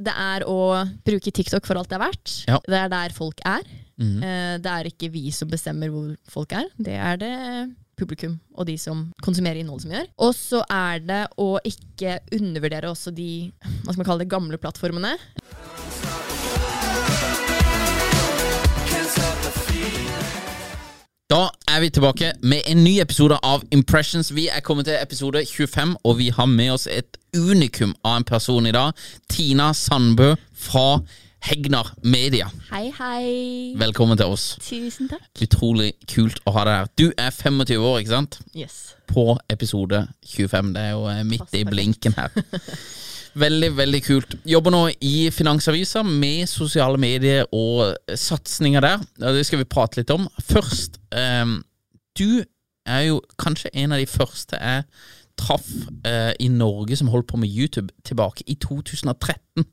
Det er å bruke TikTok for alt det er verdt. Ja. Det er der folk er. Eh, Det er ikke vi som bestemmer hvor folk er. Det er det publikum og de som konsumerer innhold som gjør. Og så er det å ikke undervurdere også de hva skal man kalle det, gamle plattformene. Da er vi tilbake med en ny episode av Impressions. Vi er kommet til episode 25, og vi har med oss et unikum av en person i dag. Tina Sandbø fra Hegnar Media. Hei, hei. Velkommen til oss. Tusen takk. Utrolig kult å ha deg her. Du er 25 år, ikke sant? Yes. På episode 25. Det er jo midt midt i blinken her. Veldig, veldig kult. Jobber nå i Finansavisa med sosiale medier og satsinger der. Det skal vi prate litt om. Først, um, du er jo kanskje en av de første jeg traff eh, i Norge som holdt på med YouTube tilbake i 2013.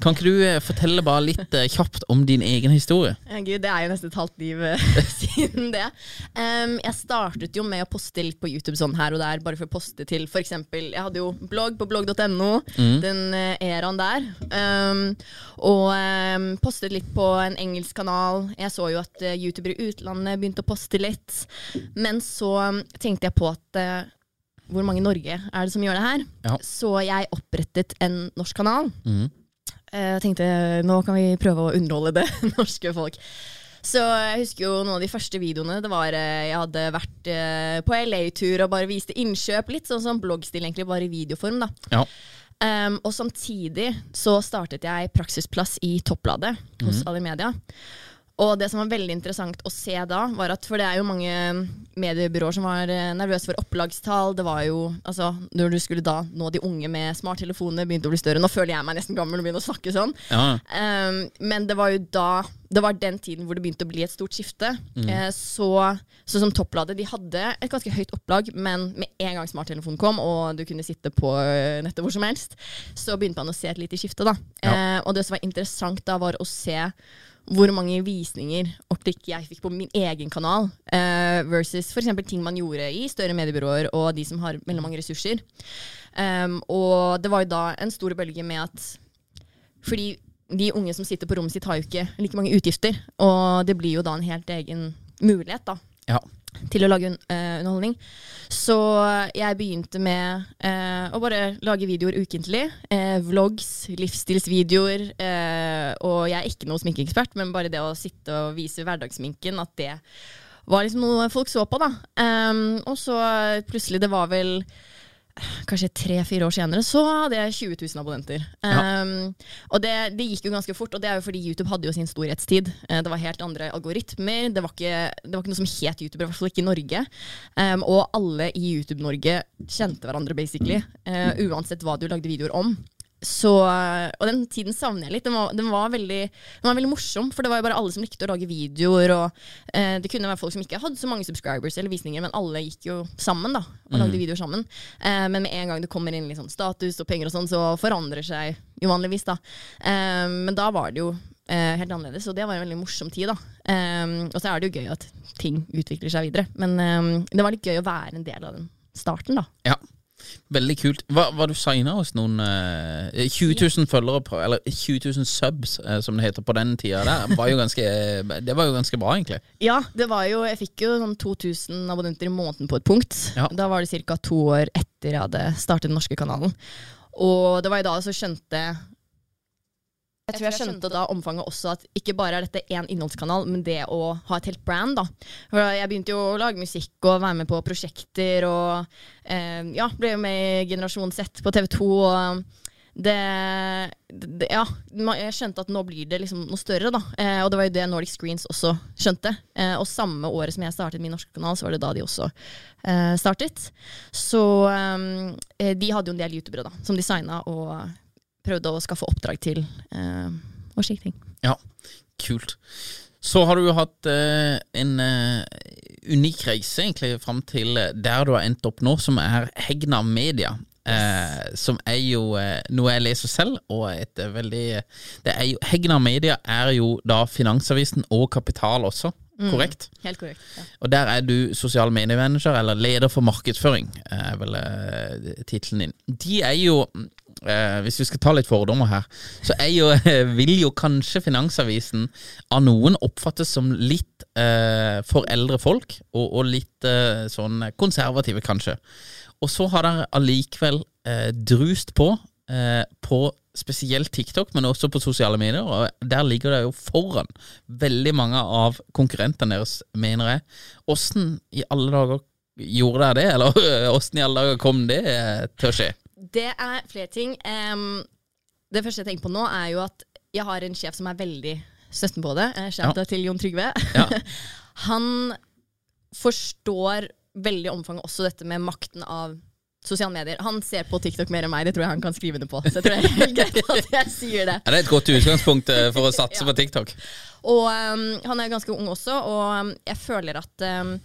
Kan ikke du eh, fortelle bare litt eh, kjapt om din egen historie? Gud, det er jo nesten et halvt liv eh, siden det. Um, jeg startet jo med å poste litt på YouTube sånn her og der, bare for å poste til for eksempel Jeg hadde jo blogg på blogg.no, den eh, eraen der. Um, og um, postet litt på en engelsk kanal. Jeg så jo at uh, youtubere i utlandet begynte å poste litt. Men så tenkte jeg på at eh, hvor mange i Norge er det som gjør det her? Ja. Så jeg opprettet en norsk kanal. Mhm. Eh, Jeg tenkte nå kan vi prøve å underholde det norske folk. Så jeg husker jo noen av de første videoene. Det var eh, Jeg hadde vært eh, på LA-tur og bare viste innkjøp. Litt sånn som bloggstil, egentlig, bare i videoform. da Ja. Um, og samtidig så startet jeg praksisplass i Toppladet hos Alimedia. Og det som var veldig interessant å se da, var at for det er jo mange mediebyråer som var eh, nervøse for opplagstall. Det var jo, altså, Når du skulle da nå de unge med smarttelefoner, begynte å bli større. Nå føler jeg meg nesten gammel og begynner å snakke sånn. Ja. Um, men det var jo da Det var den tiden hvor det begynte å bli et stort skifte. Eh, så, så som toppladet, de hadde et ganske høyt opplag, men med en gang smarttelefonen kom, og du kunne sitte på eh, nettet hvor som helst, så begynte man å se et lite skifte, da. Ja. Eh, og det som var interessant da, var å se hvor mange visninger opptrykk jeg fikk på min egen kanal, uh, versus f.eks. ting man gjorde i større mediebyråer og de som har veldig mange ressurser. Um, og det var jo da en stor bølge med at fordi de unge som sitter på rommet sitt, har jo ikke like mange utgifter. Og det blir jo da en helt egen mulighet da, ja. Til å lage un uh, underholdning. Så jeg begynte med uh, å bare lage videoer ukentlig. Uh, vlogs, livsstilsvideoer. Og jeg er ikke noe sminkeekspert, men bare det å sitte og vise hverdagssminken, at det var liksom noe folk så på, da. Um, og så plutselig, det var vel kanskje tre-fire år senere, så hadde jeg 20 000 abonnenter. Um, og det, det gikk jo ganske fort, og det er jo fordi YouTube hadde jo sin storhetstid. Uh, det var helt andre algoritmer. Det var ikke, det var ikke noe som het YouTuber, i hvert fall ikke i Norge. Um, og alle i YouTube-Norge kjente hverandre, basically. Uh, uansett hva du lagde videoer om. Så, og den tiden savner jeg litt. Den var, den, var veldig, den var, veldig, morsom, for det var jo bare alle som likte å lage videoer. Og eh, Det kunne være folk som ikke hadde så mange subscribers eller visninger, men alle gikk jo sammen da og lagde mm. videoer sammen. Eh, men med en gang det kommer inn litt sånn status og penger og sånn, så forandrer seg uvanligvis. da. Eh, men da var det jo eh, helt annerledes, og det var en veldig morsom tid. da. Eh, og så er det jo gøy at ting utvikler seg videre, men eh, det var litt gøy å være en del av den starten. da. Ja. Veldig kult. Hva, var du signa hos noen uh, 20 000 følgere på Eller 20 000 subs, uh, som det heter på den tida der. Var ganske, det var jo ganske bra, egentlig. Ja, det var jo Jeg fikk jo sånn 2000 abonnenter i måneden på et punkt. Ja. Da var det ca. to år etter jeg hadde startet den norske kanalen. Og det var jo da jeg så skjønte jeg tror jeg skjønte da omfanget også at ikke bare er dette én innholdskanal, men det å ha et helt brand. da. For jeg begynte jo å lage musikk og være med på prosjekter og eh, ja, ble jo med i Generasjon Z på TV 2. og det, det, Ja, jeg skjønte at nå blir det liksom noe større, da. Eh, og det var jo det Nordic Screens også skjønte. Eh, og samme året som jeg startet min norske kanal, så var det da de også eh, startet. Så eh, de hadde jo en del youtubere da, som designa og prøvde å skaffe oppdrag til, eh, og slike ting. Ja, kult. Så har du jo hatt eh, en eh, unik reise egentlig fram til der du har endt opp nå, som er Hegna Media. Eh, som er jo eh, noe jeg leser selv, og et veldig det er jo, Hegna Media er jo da Finansavisen og Kapital også. Mm, korrekt? Helt korrekt. Ja. Og der er du sosial mediemanager, eller leder for markedsføring, er vel uh, tittelen din. De er jo eh, hvis vi skal ta litt fordommer her, så jo, vil jo kanskje Finansavisen av noen oppfattes som litt eh, for eldre folk, og, og litt eh, sånn konservative, kanskje. Og så har dere allikevel eh, drust på, eh, på spesielt TikTok, men også på sosiale medier, og der ligger det jo foran veldig mange av konkurrentene deres, mener jeg. Åssen i alle dager gjorde dere det, eller åssen i alle dager kom det eh, til å skje? Det er flere ting. Um, det første jeg tenker på nå, er jo at jeg har en sjef som er veldig støtten på det. Sjef ja. til Jon Trygve. Ja. Han forstår veldig omfanget også dette med makten av sosiale medier. Han ser på TikTok mer enn meg, det tror jeg han kan skrive det på. Så jeg tror det er helt greit at jeg sier det. Ja, det er et godt utgangspunkt eh, for å satse ja. på TikTok. Og um, han er ganske ung også, og um, jeg føler at um,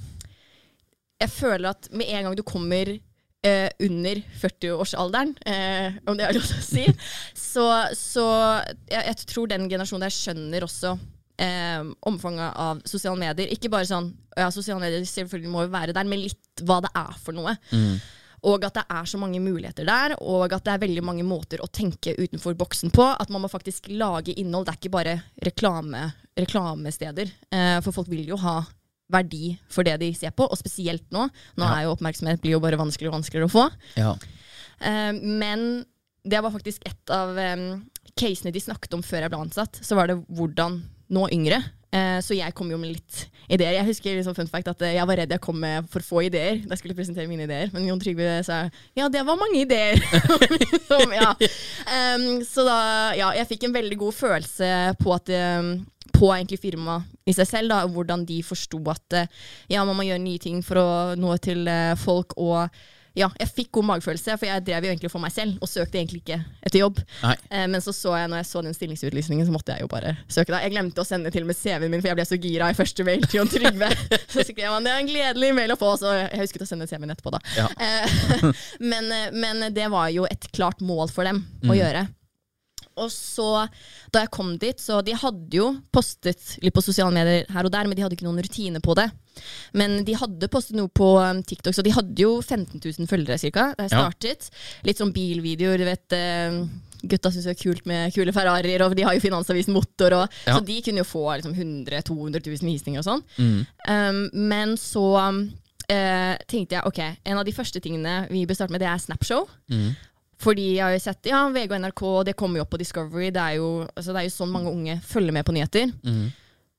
Jeg føler at med en gang du kommer eh, under 40-årsalderen, eh, om det er lov til å si. Så, så jeg, jeg, tror den generasjonen der skjønner også eh, omfanget av sosiale medier. Ikke bare sånn ja, sosiale medier selvfølgelig må jo være der, men litt hva det er for noe. Mm. Og at det er så mange muligheter der, og at det er veldig mange måter å tenke utenfor boksen på. At man må faktisk lage innhold. Det er ikke bare reklame, reklamesteder. Eh, for folk vil jo ha verdi for det de ser på, og spesielt nå. Nå ja. er jo oppmerksomhet blir jo bare vanskeligere og vanskeligere å få. Ja. Eh, men det var faktisk et av um, casene de snakket om før jeg ble ansatt. Så var det hvordan nå yngre. Uh, så jeg kom jo med litt ideer. Jeg husker liksom fun fact at uh, jeg var redd jeg kom med for få ideer da jeg skulle presentere mine ideer. Men Jon Trygve sa ja, det var mange ideer. Som, ja. um, så da, ja, jeg fikk en veldig god følelse på at um, på egentlig firmaet i seg selv, da, hvordan de forsto at eh, ja, man må gjøre nye ting for å nå til folk. og ja, jeg fikk god magefølelse, for jeg drev jo egentlig for meg selv og søkte egentlig ikke etter jobb. Eh, men så så jeg, når jeg så den stillingsutlysningen, så måtte jeg jo bare søke. da. Jeg glemte å sende til og med CV-en min, for jeg ble så gira i første mail til Jon Trygve. så skrev han det er en gledelig mail å få, så jeg husket å sende CV-en etterpå, da. Ja. Eh, men, men, det var jo et klart mål for dem mm. å gjøre. Og så, da jeg kom dit, så de hadde jo postet litt på sosiale medier her og der, men de hadde ikke noen rutine på det. Men de hadde postet noe på um, TikTok, så de hadde jo 15 000 følgere ca. da jeg startet. Ja. Litt sånn bilvideoer, du vet. Uh, gutta syns det er kult med kule Ferrarier, og de har jo Finansavisen Motor, og, ja. så de kunne jo få liksom, 100 000-200 000 visninger og sånn. Mm. Um, men så um, uh, tenkte jeg ok, en av de første tingene vi bør starte med, det er Snapshow. Mm. Fordi jeg har jo sett ja, VG og NRK, det kommer jo opp på Discovery. Det er jo, altså, det er jo sånn mange unge følger med på nyheter. Mm.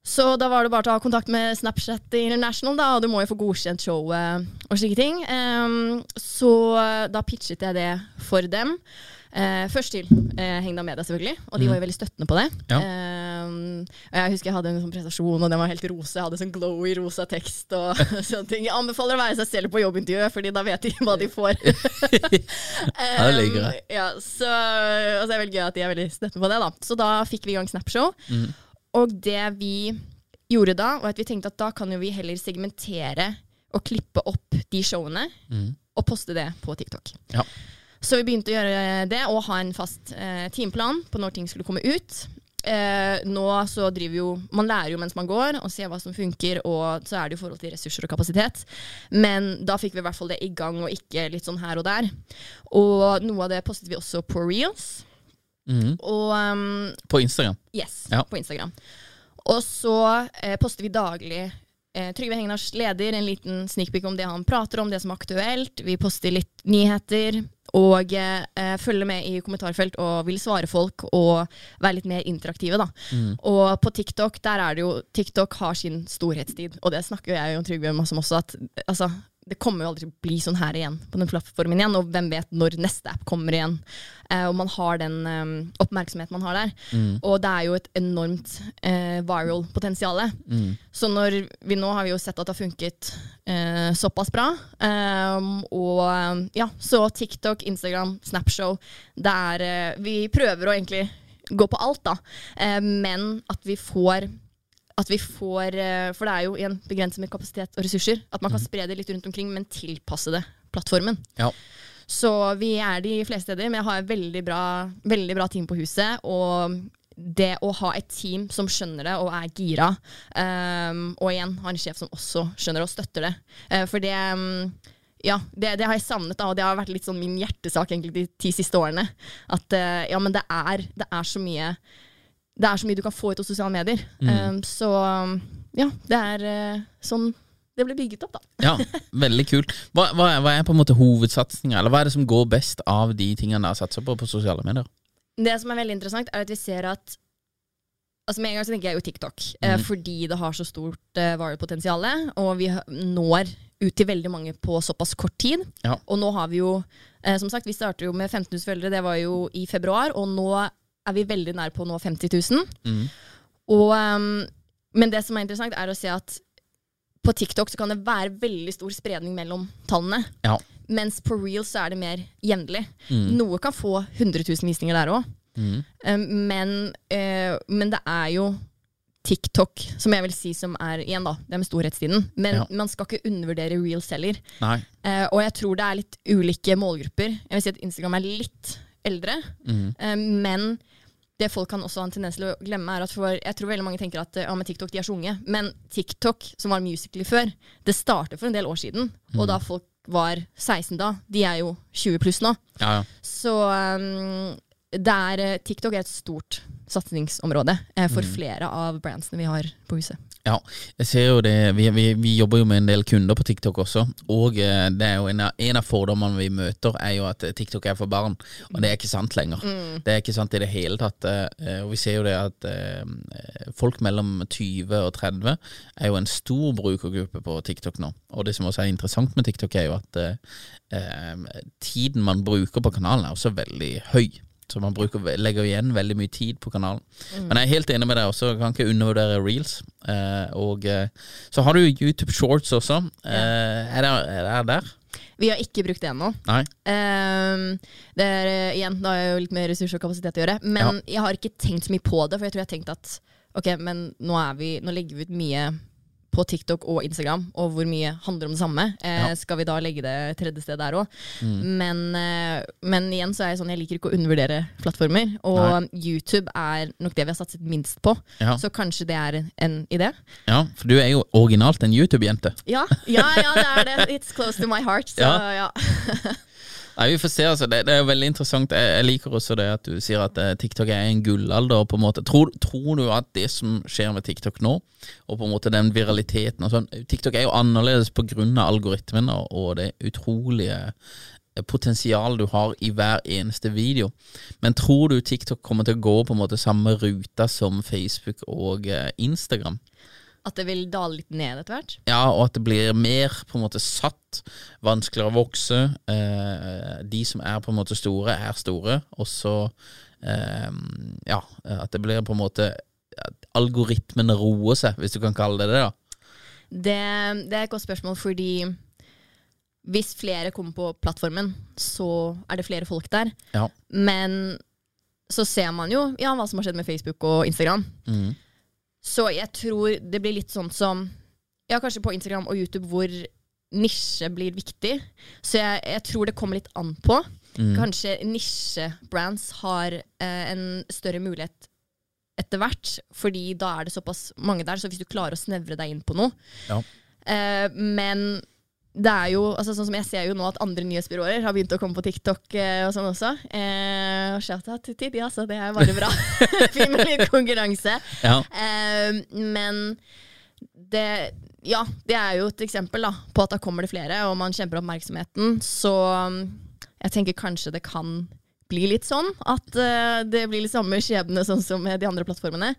Så da var det bare å ta kontakt med Snapchat International, da, og du må jo få godkjent showet og slike ting. Um, så da pitchet jeg det for dem. Eh, først til eh, Hengda Media, selvfølgelig, og de var jo veldig støttende på det. Ja. Eh, jeg husker jeg hadde en sånn presentasjon, og den var helt rosa. Jeg hadde sånn glowy rosa tekst og sånne ting. Jeg anbefaler å være seg selv på jobbintervjuet, Fordi da vet de hva de får. Det. Ehm, ja, så, og så er det veldig gøy at de er veldig støttende på det. da Så da fikk vi i gang Snapshow. Mm. Og det vi gjorde da, var at vi tenkte at da kan jo vi heller segmentere og klippe opp de showene mm. og poste det på TikTok. Ja. Så vi begynte å gjøre det og ha en fast eh, timeplan på når ting skulle komme ut. Eh, nå så driver jo Man lærer jo mens man går, og ser hva som funker, og så er det jo forhold til ressurser og kapasitet. Men da fikk vi i hvert fall det i gang, og ikke litt sånn her og der. Og noe av det postet vi også på reels. Mm. Og um, På Instagram. Yes, Ja. på Instagram. Og så eh, poster vi daglig eh, Trygve Hengenars leder en liten sneakpeak om det han prater om, det som er aktuelt. Vi poster litt nyheter. Og eh, følge med i kommentarfelt og vil svare folk og være litt mer interaktive. da. Og på TikTok der er det jo TikTok har sin storhetstid, og det snakker jo jeg og Trygve masse om også. at altså, Det kommer jo aldri bli sånn her igjen på den plattformen igjen, og hvem vet når neste app kommer igjen. Eh, og man har den eh, oppmerksomheten man har der. Og det er jo et enormt eh, viral potensial. Så når vi nå har vi jo sett at det har funket eh, såpass bra. Um, og ja, så TikTok, Instagram, Snapshow. Det er eh, Vi prøver å egentlig gå på alt, da. Eh, men at vi får at vi får, eh, For det er jo igjen begrenset med kapasitet og ressurser. At man kan spre det litt rundt omkring, men tilpasse det plattformen. Ja. Så vi er de fleste steder, men jeg har et veldig bra, veldig bra team på huset. Og det å ha et team som skjønner det og er gira, um, og igjen ha en sjef som også skjønner det og støtter det. Uh, for det um, ja, det, det har jeg savnet, da, og det har vært litt sånn min hjertesak egentlig de ti siste årene. At uh, ja, men det er, det er så mye Det er så mye du kan få ut av sosiale medier. Um, så ja, det er uh, sånn det ble bygget opp, da. Ja, veldig kult. Hva, hva, er, hva er på en måte hovedsatsinga, eller hva er det som går best av de tingene dere satser på på sosiale medier? Det som er veldig interessant, er at vi ser at Altså Med en gang så tenker jeg jo TikTok, eh, fordi det har så stort eh, varepotensial. Og vi når ut til veldig mange på såpass kort tid. Ja. Og nå har vi jo eh, Som sagt, vi starter jo med 15 000 følgere, det var jo i februar. Og nå er vi veldig nær på å nå 50 000. Mm. Og, um, men det som er interessant, er å se at på TikTok så kan det være veldig stor spredning mellom tallene. Ja. Mens på Reels så er det mer jevnlig. Mm. Noe kan få 100 000 visninger der òg. Mhm. men, uh, men det er jo TikTok, som jeg vil si som er igjen da, det er med storhetstiden. Men Ja. man skal ikke undervurdere reels heller. Eh, og jeg tror det er litt ulike målgrupper. Jeg vil si at Instagram er litt eldre. Mm. Uh, men det folk kan også ha en tendens til å glemme, er at for, jeg tror veldig mange tenker at eh, ja, med TikTok de er så unge. Men TikTok, som var Musically før, det startet for en del år siden. Og da folk var 16 da, de er jo 20 pluss nå. Ja, ja. Så um, er, eh, TikTok er et stort satsingsområde eh, for flere av brandsene vi har på huset. Ja, jeg ser jo det. Vi, vi, vi jobber jo med en del kunder på TikTok også. Og eh, det er jo en av, en av fordommene vi møter, er jo at eh, TikTok er for barn. Og det er ikke sant lenger. Det er ikke sant i det hele tatt. eh, Og vi ser jo det at folk mellom 20 og 30 er jo en stor brukergruppe på TikTok nå. Og det som også er interessant med TikTok, er jo at eh, tiden man bruker på kanalen, er også veldig høy. Så man bruker, legger igjen veldig mye tid på kanalen. Men jeg er helt enig med deg også, jeg kan ikke undervurdere reels. Eh, og eh, så har du YouTube Shorts også. Eh, er, det, er det der? Vi har ikke brukt det ennå. Um, det er eh, igjen, da har jeg jo litt mer ressurser og kapasitet å gjøre. Men jeg har ikke tenkt så mye på det, for jeg tror jeg har tenkt at ok, men nå, vi, nå legger vi ut mye på TikTok og Instagram, og hvor mye handler om det samme. Eh. Skal vi da legge det tredje sted der òg? Men, eh, men igjen så er jeg sånn, jeg liker ikke å undervurdere plattformer. Og YouTube er nok det vi har satset minst på, Ja. så kanskje det er en idé. ja, for du er jo originalt en YouTube-jente. Ja, ja, ja, det er det. It's close to my heart. Så Ja. ja. Nei, vi får se, altså. Det, det er veldig interessant. Jeg, jeg liker også det at du sier at eh, TikTok er en gullalder. på en måte. Tror, tror du at det som skjer med TikTok nå, og på en måte den viraliteten og sånn TikTok er jo annerledes av algoritmen og, det utrolige potensial du har i hver eneste video. Men tror du TikTok kommer til å gå på en måte samme ruta som Facebook og eh, Instagram? At det vil dale litt ned etter hvert? Ja, og at det blir mer på en måte satt, vanskeligere å vokse. Eh, de som er på en måte store, er store. Og så eh, ja, at det blir på en måte at algoritmen roer seg, hvis du kan kalle det det. da. Det, det er et godt spørsmål, fordi hvis flere kommer på plattformen, så er det flere folk der. Ja. Men så ser man jo ja, hva som har skjedd med Facebook og Instagram. Mhm. Så jeg tror det blir litt sånn som Ja, kanskje på Instagram og YouTube hvor nisje blir viktig. Så jeg, jeg tror det kommer litt an på. Mm. Kanskje nisjebrands har eh, en større mulighet etter hvert, fordi da er det såpass mange der. Så hvis du klarer å snevre deg inn på noe Ja. eh, Men det er jo, altså sånn som jeg ser jo nå at andre nyhetsbyråer har begynt å komme på TikTok eh, og sånn også. Eh, shout-out til de, altså. Det er bare bra. Fin med litt konkurranse. Ja. Eh, men det Ja, det er jo et eksempel da, på at da kommer det flere, og man kjemper oppmerksomheten. Så um, jeg tenker kanskje det kan bli litt sånn at uh, det blir litt samme skjebne sånn som med de andre plattformene.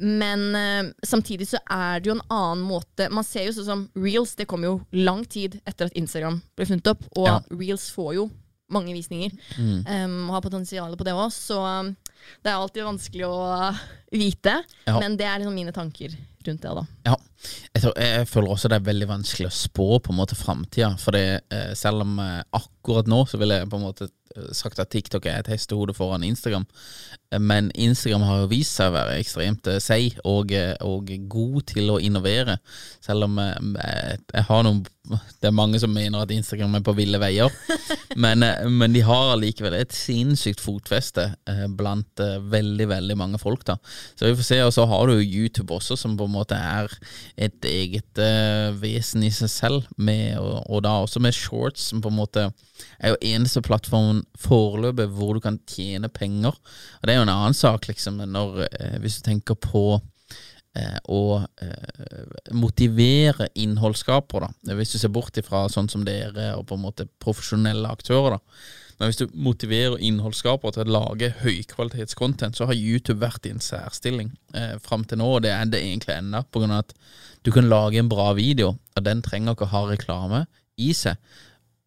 Men uh, samtidig så er det jo en annen måte Man ser jo sånn som reels, det kom jo lang tid etter at Instagram ble funnet opp, og Ja. reels får jo mange visninger. Um, og har potensial på det òg, så um, det er alltid vanskelig å vite. Ja. Men det er liksom mine tanker rundt det, da. Ja. Jeg, tror, jeg føler også det er veldig vanskelig å spå på en måte framtida. Eh, selv om eh, akkurat nå så ville jeg på en måte eh, sagt at TikTok er et hestehode foran Instagram. Eh, Men Instagram har jo vist seg å være ekstremt eh, seig og, eh, og god til å innovere. Selv om eh, jeg, har noen Det er mange som mener at Instagram er på ville veier. men, men de har allikevel et sinnssykt fotfeste blant veldig, veldig mange folk. da Så vi får se. Og så har du YouTube også, som på en måte er et eget uh, vesen i seg selv. Med, og, og da også med shorts, som på en måte er jo eneste plattformen foreløpig hvor du kan tjene penger. Og det er jo en annen sak, liksom, når, uh, hvis du tenker på uh, å motivere innholdsskapere, da. Hvis du ser bort ifra sånn som dere og på en måte profesjonelle aktører, da. Men hvis du motiverer innholdsskapere til å lage høykvalitetscontent, så har YouTube vært i en særstilling eh, fram til nå, og det er det egentlig ennå, på grunn av at du kan lage en bra video, og den trenger ikke å ha reklame i seg.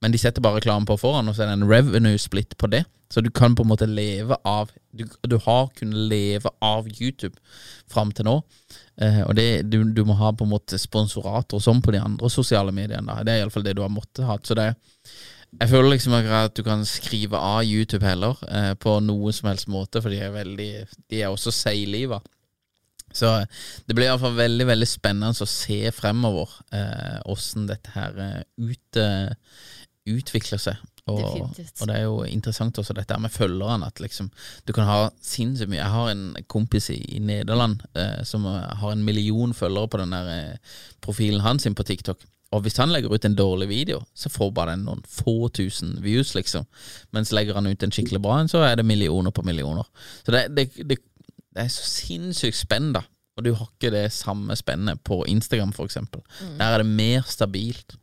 Men de setter bare reklame på foran, og så er det en revenue split på det. Så du kan på en måte leve av Du, du har kunnet leve av YouTube fram til nå. Eh, og det, du, du må ha på en måte sponsorater og sånn på de andre sosiale mediene. Da. Det er iallfall det du har måttet ha. Så det jeg føler liksom at du kan skrive av YouTube heller, eh, på noen som helst måte, for de er veldig De er også seigliva. Så det blir iallfall veldig veldig spennende å se fremover åssen dette her eh, ut, eh, utvikler seg. Og, og det er jo interessant også dette med følgerne, at liksom du kan ha sinnssykt mye Jeg har en kompis i, i Nederland eh, som har en million følgere på den der eh, profilen hans på TikTok. Og hvis han legger ut en dårlig video, så får bare den noen få tusen views, liksom. Mens legger han ut en skikkelig bra en, så er det millioner på millioner. Så det, det, det, det er så sinnssykt spenn, da. Og du har ikke det samme spennet på Instagram, for eksempel. Der er det mer stabilt.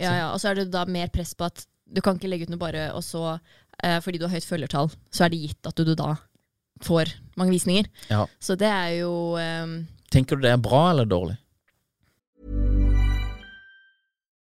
Ja, ja, og så er det da mer press på at du kan ikke legge ut noe bare, og så eh, fordi du har høyt følgertall, så er det gitt at du, du da får mange visninger. Ja. Så det er jo eh, Tenker du det er bra eller dårlig?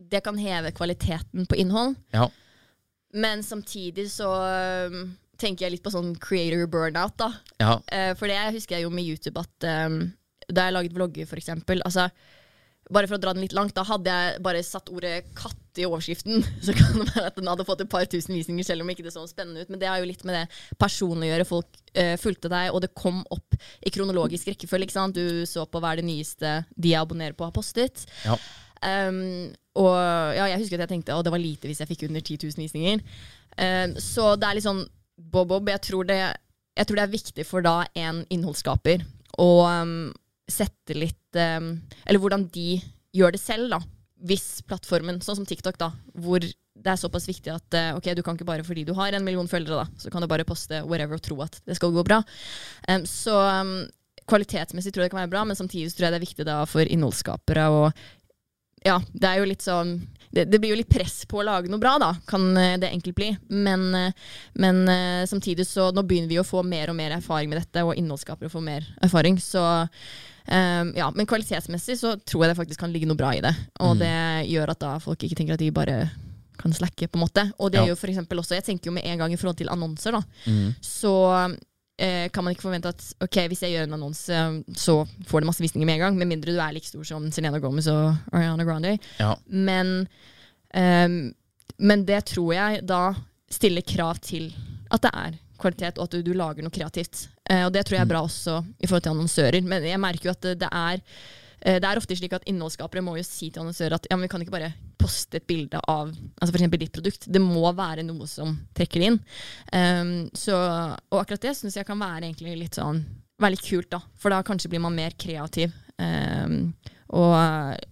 det kan heve kvaliteten på innhold, Ja. men samtidig så um, tenker jeg litt på sånn creator burnout, da. Ja. Eh, for det husker jeg jo med YouTube at um, da jeg laget vlogger, for eksempel altså, Bare for å dra den litt langt, da hadde jeg bare satt ordet 'katt' i overskriften, så kan det være at den hadde fått et par tusen visninger, selv om ikke det så spennende ut. Men det har jo litt med det personlige å gjøre. Folk uh, fulgte deg, og det kom opp i kronologisk rekkefølge. ikke sant? Du så på hva er det nyeste de jeg abonnerer på, har postet. Ja. Um, og ja, jeg husker at jeg tenkte at det var lite hvis jeg fikk under 10 000 visninger. Um, så det er litt sånn bob-bob. Jeg, jeg tror det er viktig for da en innholdsskaper å um, sette litt um, Eller hvordan de gjør det selv, da. Hvis plattformen, sånn som TikTok, da, hvor det er såpass viktig at uh, ok, du kan ikke bare fordi du har en million følgere, da, så kan du bare poste whatever og tro at det skal gå bra. Så kvalitetsmessig tror jeg det kan være bra, men samtidig tror jeg det er viktig da for innholdsskapere og ja, det er jo litt sånn det, det blir jo litt press på å lage noe bra, da, kan eh, det enkelt bli. Men, eh, men eh, samtidig så nå begynner vi å få mer og mer erfaring med dette, og innholdsskapere får mer erfaring. Så um, ja, Men kvalitetsmessig så tror jeg det faktisk kan ligge noe bra i det. Og Mm. det gjør at da folk ikke tenker at de bare kan slacke, på en måte. Og det Ja. jo for også Jeg tenker jo med en gang i forhold til annonser, da. Mm. Så kan man ikke forvente at ok, hvis jeg gjør en annonse, så får det masse visninger med en gang. Med mindre du er like stor som Selena Gomez og Ariana Grande. Ja. Men, um, men det tror jeg da stiller krav til at det er kvalitet, og at du, du lager noe kreativt. Eh, og det tror jeg er bra også i forhold til annonsører. Men jeg merker jo at det, det er eh, det er ofte slik at Innholdsskapere må jo si til annonsører at ja, men vi kan ikke bare poste et bilde av altså eksempel ditt produkt. Det må være noe som trekker det inn. Um, så, og akkurat det syns jeg kan være litt sånn veldig kult, da. For da kanskje blir man mer kreativ. Um, og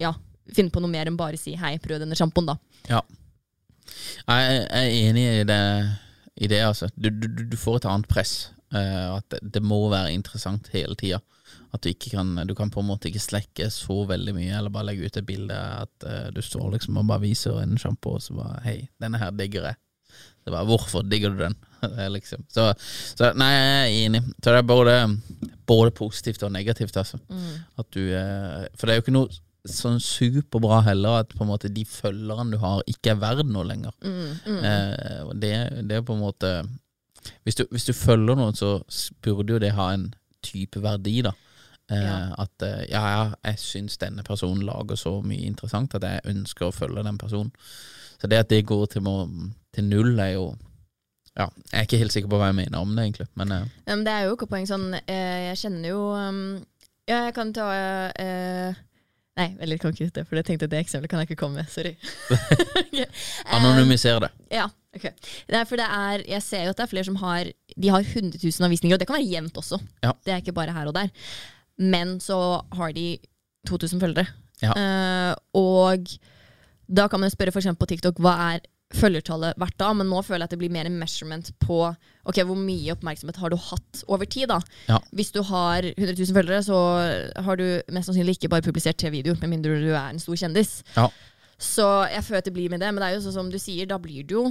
ja, finne på noe mer enn bare si 'hei, prøv denne sjampoen', da. Ja. Jeg er enig i det, i det altså. Du, du, du får et annet press. Uh, at det, det må være interessant hele tida. At du ikke kan Du kan på en måte ikke slekke så veldig mye, eller bare legge ut et bilde at uh, du står liksom og bare viser en sjampo, og så bare Hei, denne her digger jeg. Det var, Hvorfor digger du den? Liksom. så, så nei, jeg er enig. Så det er både, både positivt og negativt, altså. At du uh, For det er jo ikke noe sånn superbra heller at på en måte de følgerne du har, ikke er verdt noe lenger. Eh, og det, det er på en måte hvis du, hvis du følger noen, så burde jo det ha en type verdi, da. Eh, Ja. At eh, ja, ja, jeg syns denne personen lager så mye interessant at jeg ønsker å følge den personen. Så det at det går til, til null, er jo Ja, jeg er ikke helt sikker på hva jeg mener om det, egentlig. Men eh, Ja, men det er jo ikke poeng sånn eh, Jeg kjenner jo um, Ja, jeg kan ta eh, Nei, veldig det, for jeg tenkte at det eksempelet kan jeg ikke komme med. Sorry. okay. anonymisere det. Ja, ok. Det for det er, jeg ser jo at det er flere som har De har 100 000 avvisninger, og det kan være jevnt også. Ja. Det er ikke bare her og der. Men så har de 2000 følgere. Ja. Uh, og da kan man spørre eksempel på TikTok hva er følgertallet hvert da, men nå føler jeg at det blir mer en measurement på ok, hvor mye oppmerksomhet har du hatt over tid. da. Ja. Hvis du har 100 000 følgere, så har du mest sannsynlig ikke bare publisert tre videoer, med mindre du er en stor kjendis. Ja. Så jeg føler at det blir med det, men det er jo sånn som du sier, da blir du jo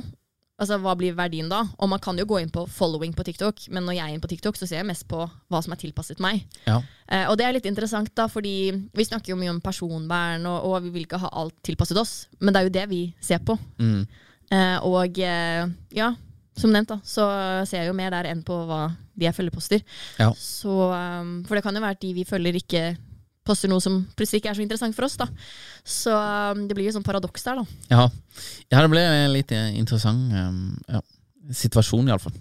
Altså, Hva blir verdien da? Og man kan jo gå inn på following på TikTok, men når jeg er inne på TikTok, så ser jeg mest på hva som er tilpasset meg. Ja. Eh, og det er litt interessant, da, fordi vi snakker jo mye om personvern, og, og vi vil ikke ha alt tilpasset oss, men det er jo det vi ser på. Mm. Eh, og eh, ja, som nevnt, da, så ser jeg jo mer der enn på hva de jeg følger poster. Ja. Så, um, for det kan jo være at de vi følger, ikke poster noe som plutselig ikke er så interessant for oss. da. Så um, det blir jo sånn paradoks der, da. Ja. ja, det ble en litt interessant um, ja, situasjon, iallfall.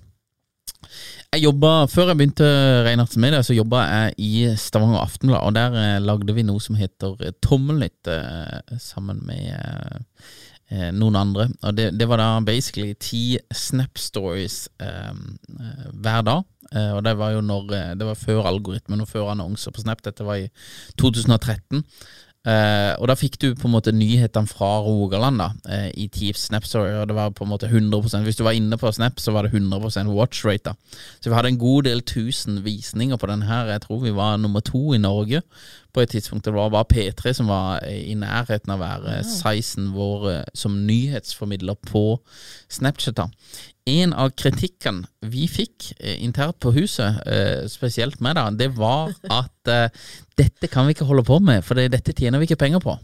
Jeg jobba, Før jeg begynte Reinhardsen Media, så jobba jeg i Stavanger Aftenblad, og der eh, lagde vi noe som heter eh, Tommelnytt, eh, sammen med eh, eh, noen andre. Og det, det var da basically ti Snap Stories eh, hver dag. Eh, og det var jo når eh, Det var før algoritmen og før annonser på Snap. Dette var i 2013. Eh, og da fikk du på en måte nyhetene fra Rogaland da eh, i Teeps Snap Story, og det var på en måte 100% Hvis du var inne på Snap, så var det 100 watch rate. da Så vi hadde en god del tusen visninger på den her. Jeg tror vi var nummer to i Norge på et tidspunkt. Det var bare P3 som var i nærheten av å være 16 år eh, som nyhetsformidler på Snapchat. da. En av kritikkene vi fikk eh, internt på huset, eh, spesielt meg, da, det var at eh, dette kan vi ikke holde på med, for dette tjener vi ikke penger på.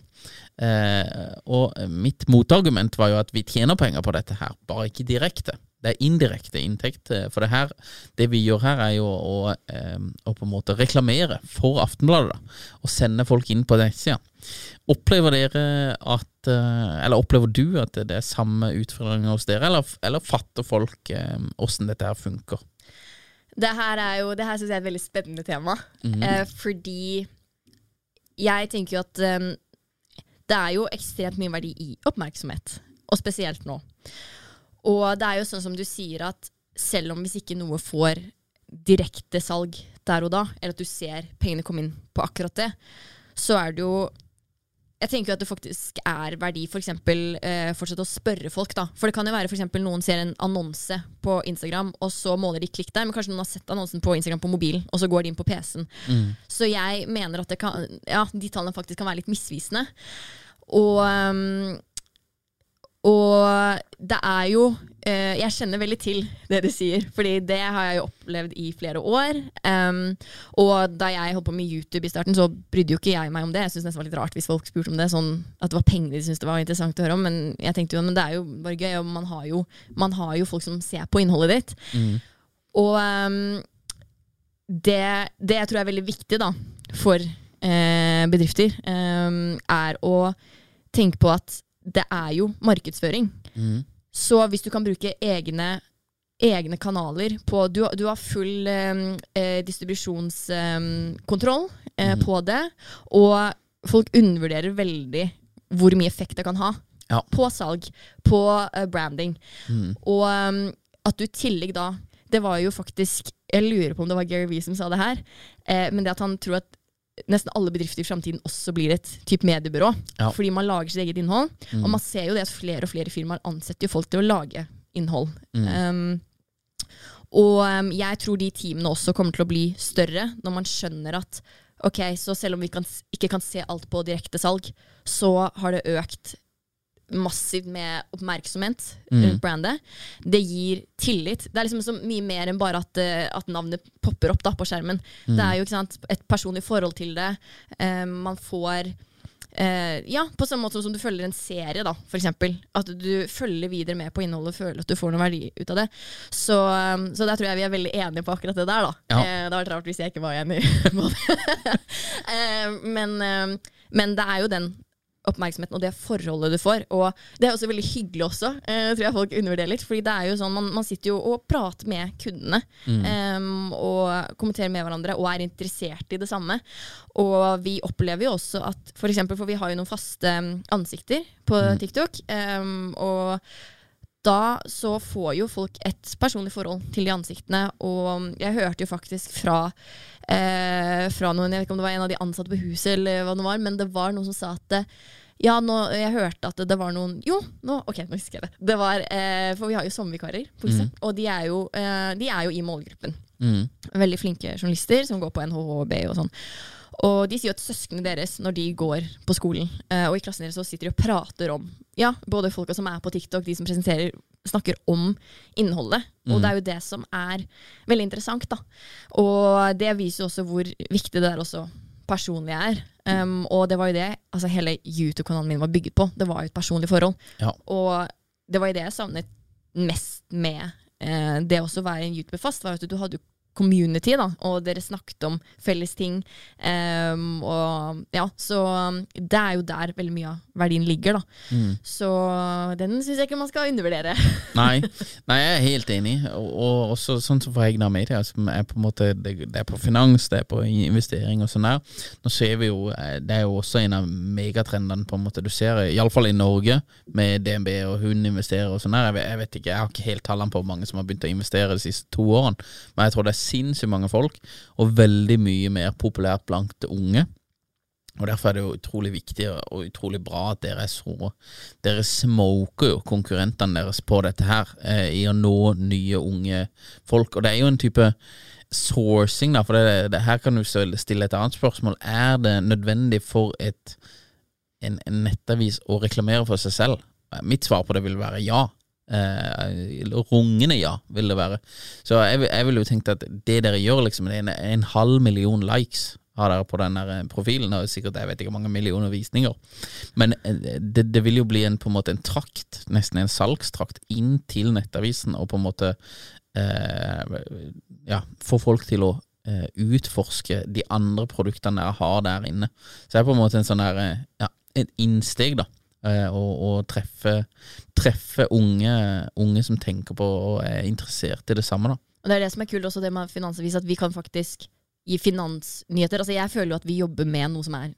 Eh, og mitt motargument var jo at vi tjener penger på dette her, bare ikke direkte. Det er indirekte inntekt. eh, For det her, det vi gjør her, er jo å, eh, å på en måte reklamere for Aftenbladet. da, Og sende folk inn på nettsida. Opplever dere at Eller opplever du at det er samme utfordringer hos dere, eller, eller fatter folk åssen dette her funker? Det her er jo, det her synes jeg er et veldig spennende tema. eh, fordi jeg tenker jo at det er jo ekstremt mye verdi i oppmerksomhet. Og spesielt nå. Og det er jo sånn som du sier at selv om hvis ikke noe får direkte salg der og da, eller at du ser pengene komme inn på akkurat det, så er det jo jeg tenker jo at det faktisk er verdi for eksempel, eh, fortsette å spørre folk. da. For det kan jo være for eksempel noen ser en annonse på Instagram, og så måler de klikk der, men kanskje noen har sett annonsen på Instagram på mobilen, og så går de inn på PC-en. Så jeg mener at det kan, ja, de tallene faktisk kan være litt misvisende. Og, um, og det er jo eh, Jeg kjenner veldig til det du sier, Fordi det har jeg jo opplevd i flere år. Um, og da jeg holdt på med YouTube i starten, så brydde jo ikke jeg meg om det. Jeg synes nesten det var litt rart hvis folk spurte om det, sånn at det var penger de syntes det var interessant å høre om. Men jeg tenkte jo, men det er jo bare gøy, og man har jo, man har jo folk som ser på innholdet ditt. Og um, det, det jeg tror er veldig viktig da, for eh, bedrifter, um, er å tenke på at det er jo markedsføring. Så hvis du kan bruke egne, egne kanaler på Du, du har full um, eh, distribusjonskontroll eh, på det, og folk undervurderer veldig hvor mye effekt det kan ha. Ja. På salg, på eh, branding. Og um, at du i tillegg da Det var jo faktisk Jeg lurer på om det var Gary Vee som sa det her, eh, men det at han tror at nesten alle bedrifter i framtiden også blir et type mediebyrå. Ja. Fordi man lager sitt eget innhold. Og man ser jo det at flere og flere firmaer ansetter jo folk til å lage innhold. Um, og um, jeg tror de teamene også kommer til å bli større når man skjønner at ok, så selv om vi kan, ikke kan se alt på direktesalg, så har det økt massivt med oppmerksomhet rundt brandet. Det gir tillit. Det er liksom så mye mer enn bare at, eh, at navnet popper opp da, på skjermen. Det er jo ikke sant, et personlig forhold til det. Eh, man får eh, Ja, på samme måte som du følger en serie, da, eksempel. At du følger videre med på innholdet og føler at du får noe verdi ut av det. Så, så der tror jeg vi er veldig enige på akkurat det der, da. Ja. Eh, det hadde vært rart hvis jeg ikke var enig på det. eh, men, men det er jo den oppmerksomheten og det forholdet du får. Og det er også veldig hyggelig også, eh, tror jeg folk undervurderer litt. Fordi det er jo sånn, man, man sitter jo og prater med kundene. em, og kommenterer med hverandre og er interessert i det samme. Og vi opplever jo også at for eksempel, for vi har jo noen faste ansikter på TikTok. em, og da så får jo folk et personlig forhold til de ansiktene. Og jeg hørte jo faktisk fra, eh, fra noen, jeg vet ikke om det var en av de ansatte på huset, eller hva det var, men det var noen som sa at ja, nå, jeg hørte at det, var noen Jo, nå, ok, nå husker jeg det. det var, eh, for vi har jo sommervikarer på huset, og de er, jo, eh, de er jo i målgruppen. Mm. Veldig flinke journalister som går på NHHB og sånn. Og de sier jo at søsknene deres, når de går på skolen, eh, og i klassen deres, så sitter de og prater om Ja, både folka som er på TikTok, de som presenterer, snakker om innholdet. Og det er jo det som er veldig interessant, da. Og det viser jo også hvor viktig det der også personlig er. Um, og det var jo det altså hele YouTube-kanalen min var bygget på. Det var jo et personlig forhold. Ja. Og det var jo det jeg savnet mest med eh, det å være en YouTuber fast, var at du hadde community, da, og dere snakket om felles ting. Um, og ja, så um, det er jo der veldig mye av verdien ligger, da. Så den syns jeg ikke man skal undervurdere. Nei, nei, jeg er helt enig. Og, og også sånn som for Egna Media, som er på en måte det, det er på finans, det er på investering og sånn der. Nå ser vi jo eh, Det er jo også en av megatrendene på en måte du ser, iallfall i Norge, med DNB og hun investerer og sånn der. Jeg, jeg vet ikke, jeg har ikke helt tallene på hvor mange som har begynt å investere de siste to årene, men jeg tror det er sinnssykt mange folk, og veldig mye mer populært blant unge. Og Derfor er det jo utrolig viktig og utrolig bra at dere er så Dere smoker jo konkurrentene deres på dette her, eh, i å nå nye, unge folk. Og det er jo en type sourcing, da, for det, det, her kan du stille et annet spørsmål. Er det nødvendig for et, en, en nettavis å reklamere for seg selv? Mitt svar på det vil være ja. Eh, rungende ja, vil det være. Så jeg, jeg ville jo tenkt at det dere gjør, liksom, det er en, en halv million likes har dere på den eh, profilen, og sikkert jeg vet ikke mange millioner visninger. Men eh, det, det, vil jo bli en, på en måte en trakt, nesten en salgstrakt, inn til nettavisen, og på en måte eh, ja, få folk til å eh, utforske de andre produktene dere har der inne. Så det er på en måte en sånn der, eh, ja, et innsteg, da. Eh, og, treffe, treffe unge, unge, som tenker på og er interessert i det samme. da. Og Det er det som er kult også det med Finansavis, at vi kan faktisk gi finansnyheter. Altså Jeg føler jo at vi jobber med noe som er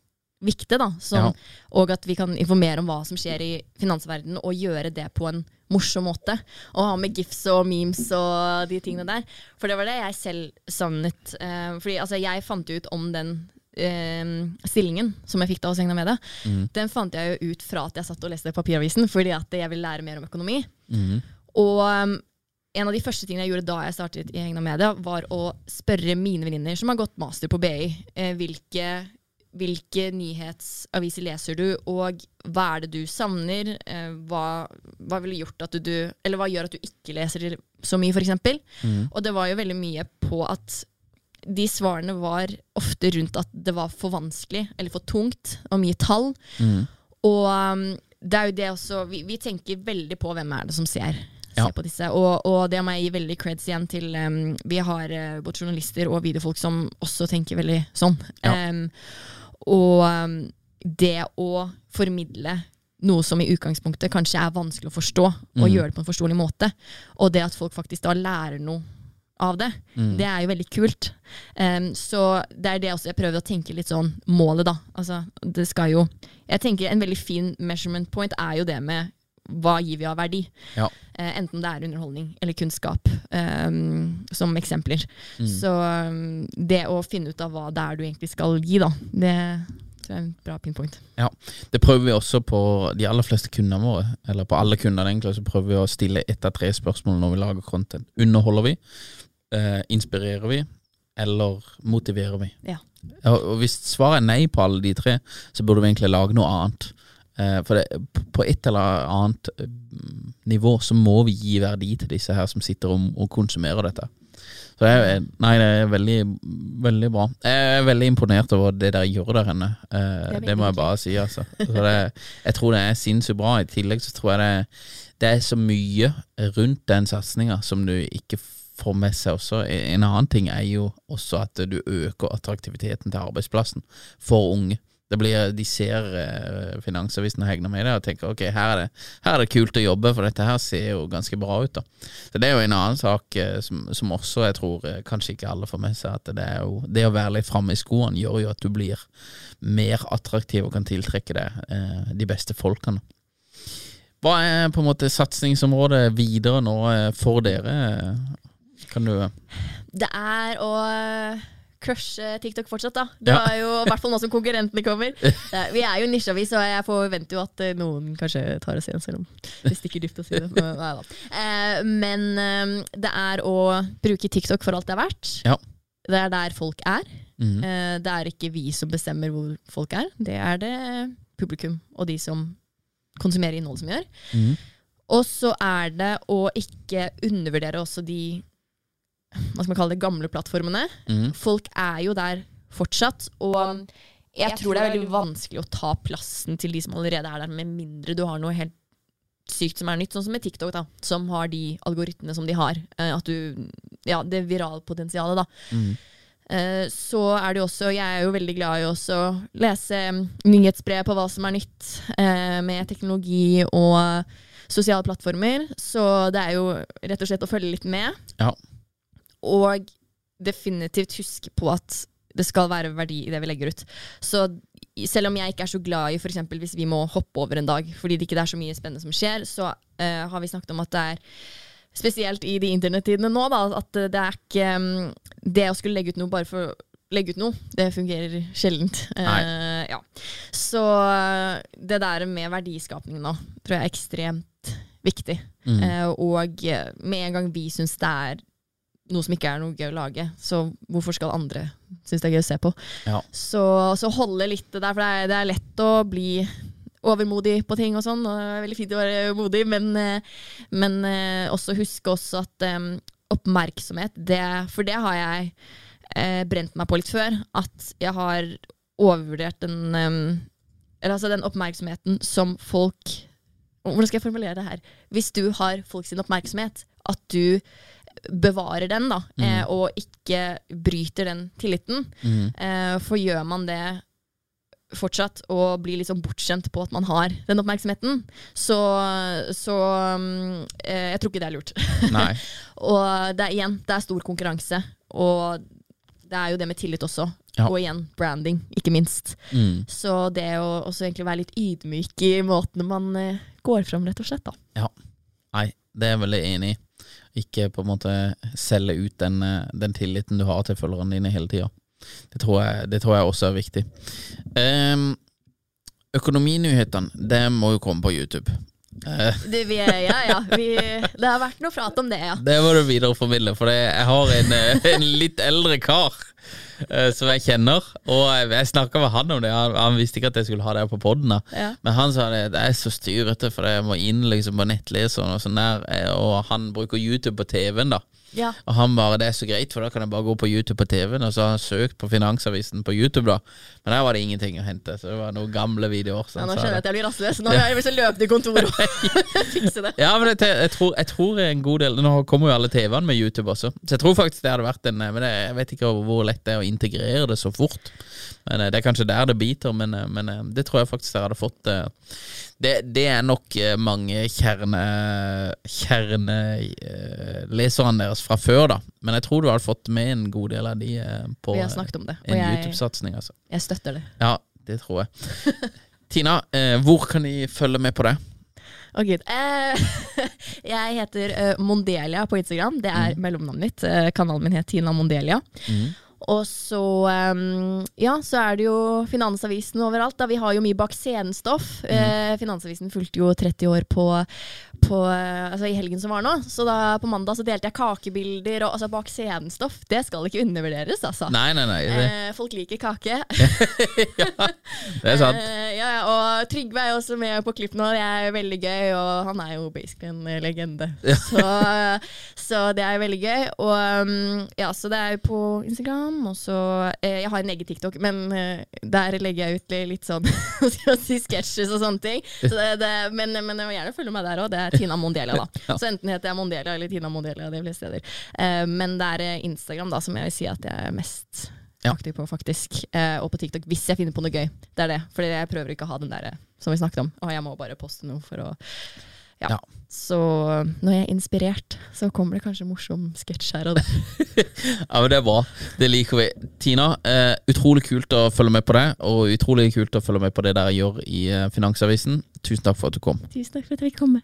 viktig, da. Som, ja. Og at vi kan informere om hva som skjer i finansverdenen, og gjøre det på en morsom måte. Og ha med gifs og memes og de tingene der. For det var det jeg selv savnet. Eh, fordi altså, jeg fant ut om den stillingen som jeg fikk da hos Egna Media. Mm. Den fant jeg jo ut fra at jeg satt og leste papiravisen, fordi at jeg ville lære mer om økonomi. Mm. Og um, en av de første tingene jeg gjorde da jeg startet i Egna Media, var å spørre mine venninner som har gått master på BI, eh, hvilke, hvilke, nyhetsaviser leser du, og hva er det du savner? Eh, hva, hva, du, eller hva gjør at du ikke leser så mye, f.eks.? Mm. Og det var jo veldig mye på at de svarene var ofte rundt at det var for vanskelig eller for tungt og mye tall. Mm. Og um, det er jo det også vi, vi tenker veldig på hvem er det som ser ja. på disse. Og, og, det må jeg gi veldig creds igjen til um, Vi har uh, både journalister og videofolk som også tenker veldig sånn. Ja. Um, og um, det å formidle noe som i utgangspunktet kanskje er vanskelig å forstå, og mm. gjøre det på en forståelig måte, og det at folk faktisk da lærer noe av det, mm. det er jo veldig kult. Um, så det er det også jeg prøver å tenke litt sånn målet, da. Altså, det skal jo Jeg tenker en veldig fin measurement point er jo det med hva gir vi av verdi? Ja. Uh, enten det er underholdning eller kunnskap, um, som eksempler. Mm. Så um, det å finne ut av hva det er du egentlig skal gi, da, det jeg er en bra pinpoint. Ja, Det prøver vi også på de aller fleste kundene våre, eller på alle kundene egentlig, så prøver vi å stille ett av tre spørsmål når vi lager content. Underholder vi? Eh, inspirerer vi? Eller motiverer vi? Ja. Og hvis svaret er nei på alle de tre, så burde vi egentlig lage noe annet. Eh, for det, på et eller annet eh, nivå så må vi gi verdi til disse her som sitter og, og konsumerer dette. Så det er, nei, det er veldig, veldig bra. Jeg er veldig imponert over det dere gjør der henne. Eh, det må jeg bare si, altså. Det, jeg tror det er sinnssykt bra. I tillegg så tror jeg det, det er så mye rundt den satsinga som du ikke får med seg også. En annen ting er jo også at du øker attraktiviteten til arbeidsplassen for unge. Blir, de ser eh, Finansavisen og hegner med det og tenker ok, her er, det, her er, det, kult å jobbe, for dette her ser jo ganske bra ut. da. Så Det er jo en annen sak eh, som, som, også jeg tror eh, kanskje ikke alle får med seg, at det, jo, det å være litt framme i skoene gjør jo at du blir mer attraktiv og kan tiltrekke deg eh, de beste folkene. Hva er på en måte satsingsområdet videre nå eh, for dere? Kan du Det er å crushe TikTok fortsatt, da. Det er jo i hvert fall nå som konkurrentene kommer. Vi er jo nisjeavis, og jeg forventer jo at eh, noen kanskje tar oss igjen, selv om det stikker dypt å si det. Eh, men eh, det er å bruke TikTok for alt det er verdt. Ja. Det er der folk er. Mm. Det er ikke vi som bestemmer hvor folk er, det er det publikum og de som konsumerer innhold som gjør. Mm. Og så er det å ikke undervurdere også de hva skal man kalle det, gamle plattformene. Mm. Folk er jo der fortsatt. Og jeg, jeg tror det er veldig vanskelig å ta plassen til de som allerede er der, med mindre du har noe helt sykt som er nytt, sånn som med TikTok, da, som har de algoritmene som de har. Uh, at du, ja, Det viralpotensialet, da. Mm. Så er det jo også Jeg er jo veldig glad i å lese um, nyhetsbrev på hva som er nytt uh, med teknologi og sosiale plattformer. Så det er jo rett og slett å følge litt med. Ja. Og definitivt huske på at det skal være verdi i det vi legger ut. Så selv om jeg ikke er så glad i f.eks. hvis vi må hoppe over en dag fordi det ikke er så mye spennende som skjer, så uh, har vi snakket om at det er Spesielt i de internettidene nå, da, at det er ikke um, Det å skulle legge ut noe bare for å legge ut noe. Det fungerer sjeldent. Uh, ja. Så eh, det der med verdiskapning nå tror jeg er ekstremt viktig. Mm. Uh, og med en gang vi syns det er noe som ikke er noe gøy å lage, så hvorfor skal andre synes det er gøy å se på? Ja. Så, så holde litt det der, for det er, det er lett å bli overmodig på ting og sånn, og det er veldig fint å være modig, men, eh, men eh, også huske også at um, oppmerksomhet, det, for det har jeg eh, brent meg på litt før, at jeg har overvurdert den, um, eller altså den oppmerksomheten som folk hvordan skal jeg formulere det her? Hvis du har folks oppmerksomhet, at du bevarer den, da, eh, og ikke bryter den tilliten. Mm. Eh, for gjør man det fortsatt, og blir liksom bortskjemt på at man har den oppmerksomheten, så, så mm, eh, Jeg tror ikke det er lurt. Og det er igjen, det er stor konkurranse, og det er jo det med tillit også. Ja. Og igjen, branding, ikke minst. Mm. Så det å også egentlig være litt ydmyk i måten man eh, går fram, rett og slett. da. Ja. Nei, det er jeg veldig enig i. Ikke på en måte selge ut den, eh, den tilliten du har til følgerne dine hele tida. Det, det tror jeg også er viktig. Um, økonominyhetene, det må jo komme på YouTube. Eh, Det, vi, ja, ja, vi, det har vært noe prat om det, ja. det må du videreformidle, for jeg har en, eh, en litt eldre kar som jeg kjenner, og jeg, snakka med han om det. Han, han visste ikke at jeg skulle ha det på poden, Ja. men han sa det, det er så styrete, for jeg må inn liksom på nettleseren og sånn der, eh, og han bruker YouTube på TV-en, da. ja. Og han bare, det er så greit, for da kan jeg bare gå på YouTube på TV-en, og så har han søkt på Finansavisen på YouTube, da. Men der var det ingenting å hente, så det var noen gamle videoer. så ja nå skjønner jeg at jeg blir rastløs. Nå har jeg lyst til å løpe til kontoret og fikse det. Ja, men jeg, jeg, tror, jeg tror en god del Nå kommer jo alle TV-ene med YouTube også, så jeg tror faktisk det hadde vært en Men jeg vet ikke hvor lett det er å integrere det så fort. Men eh, Det er kanskje der det biter, men, eh, men eh, det tror jeg faktisk dere hadde fått det, det er nok mange mange kjerne Kjerneleserne deres fra før, da. Men jeg tror du hadde fått med en god del av de på Vi har snakket om det, og en YouTube-satsing. Altså. jeg støtter det. Ja, det tror jeg. Tina, hvor kan de følge med på det? Å gud. Eh, jeg heter Mondelia på Instagram. Det er mellomnavnet mitt. Kanalen min heter Tina Mondelia. Og så, um, ja, så er det jo Finansavisen overalt. Da. Vi har jo mye bak scenen-stoff. Eh, Finansavisen fulgte jo 30 år på, på eh, altså i helgen som var nå. Så da på mandag så delte jeg kakebilder og altså bak scenen-stoff. Det skal ikke undervurderes, altså. Nei, nei, nei. Eh, folk liker kake. ja, det er sant. Eh, ja, ja, og Trygve er jo også med på klipp nå. Det er veldig gøy, og han er jo basically en legende. legende. Så, så det er veldig gøy. Og um, ja, så det er jo på Instagram, og så eh, Jeg har en egen TikTok, men eh, der legger jeg ut litt sånn si, sketsjer og sånne ting. Så det, det, men, men jeg må gjerne følge meg der òg. Det er Tina Mondelia, da. Så enten heter jeg Mondelia eller Tina Mondelia de fleste steder. Eh, men det er eh, Instagram da som jeg vil si at jeg er mest Ja. aktiv på, faktisk. Eh, og på TikTok, hvis jeg finner på noe gøy. Det er det. For jeg prøver ikke å ha den der eh, som vi snakket om. Og jeg må bare poste noe for å ja. Ja. Så når jeg er inspirert, så kommer det kanskje morsom sketsj her og der. Ja, men Det er bra. Det liker vi. Tina, eh, utrolig kult å følge med på det, og utrolig kult å følge med på det dere gjør i eh, Finansavisen. Tusen takk for at du kom. Tusen takk for at jeg fikk komme.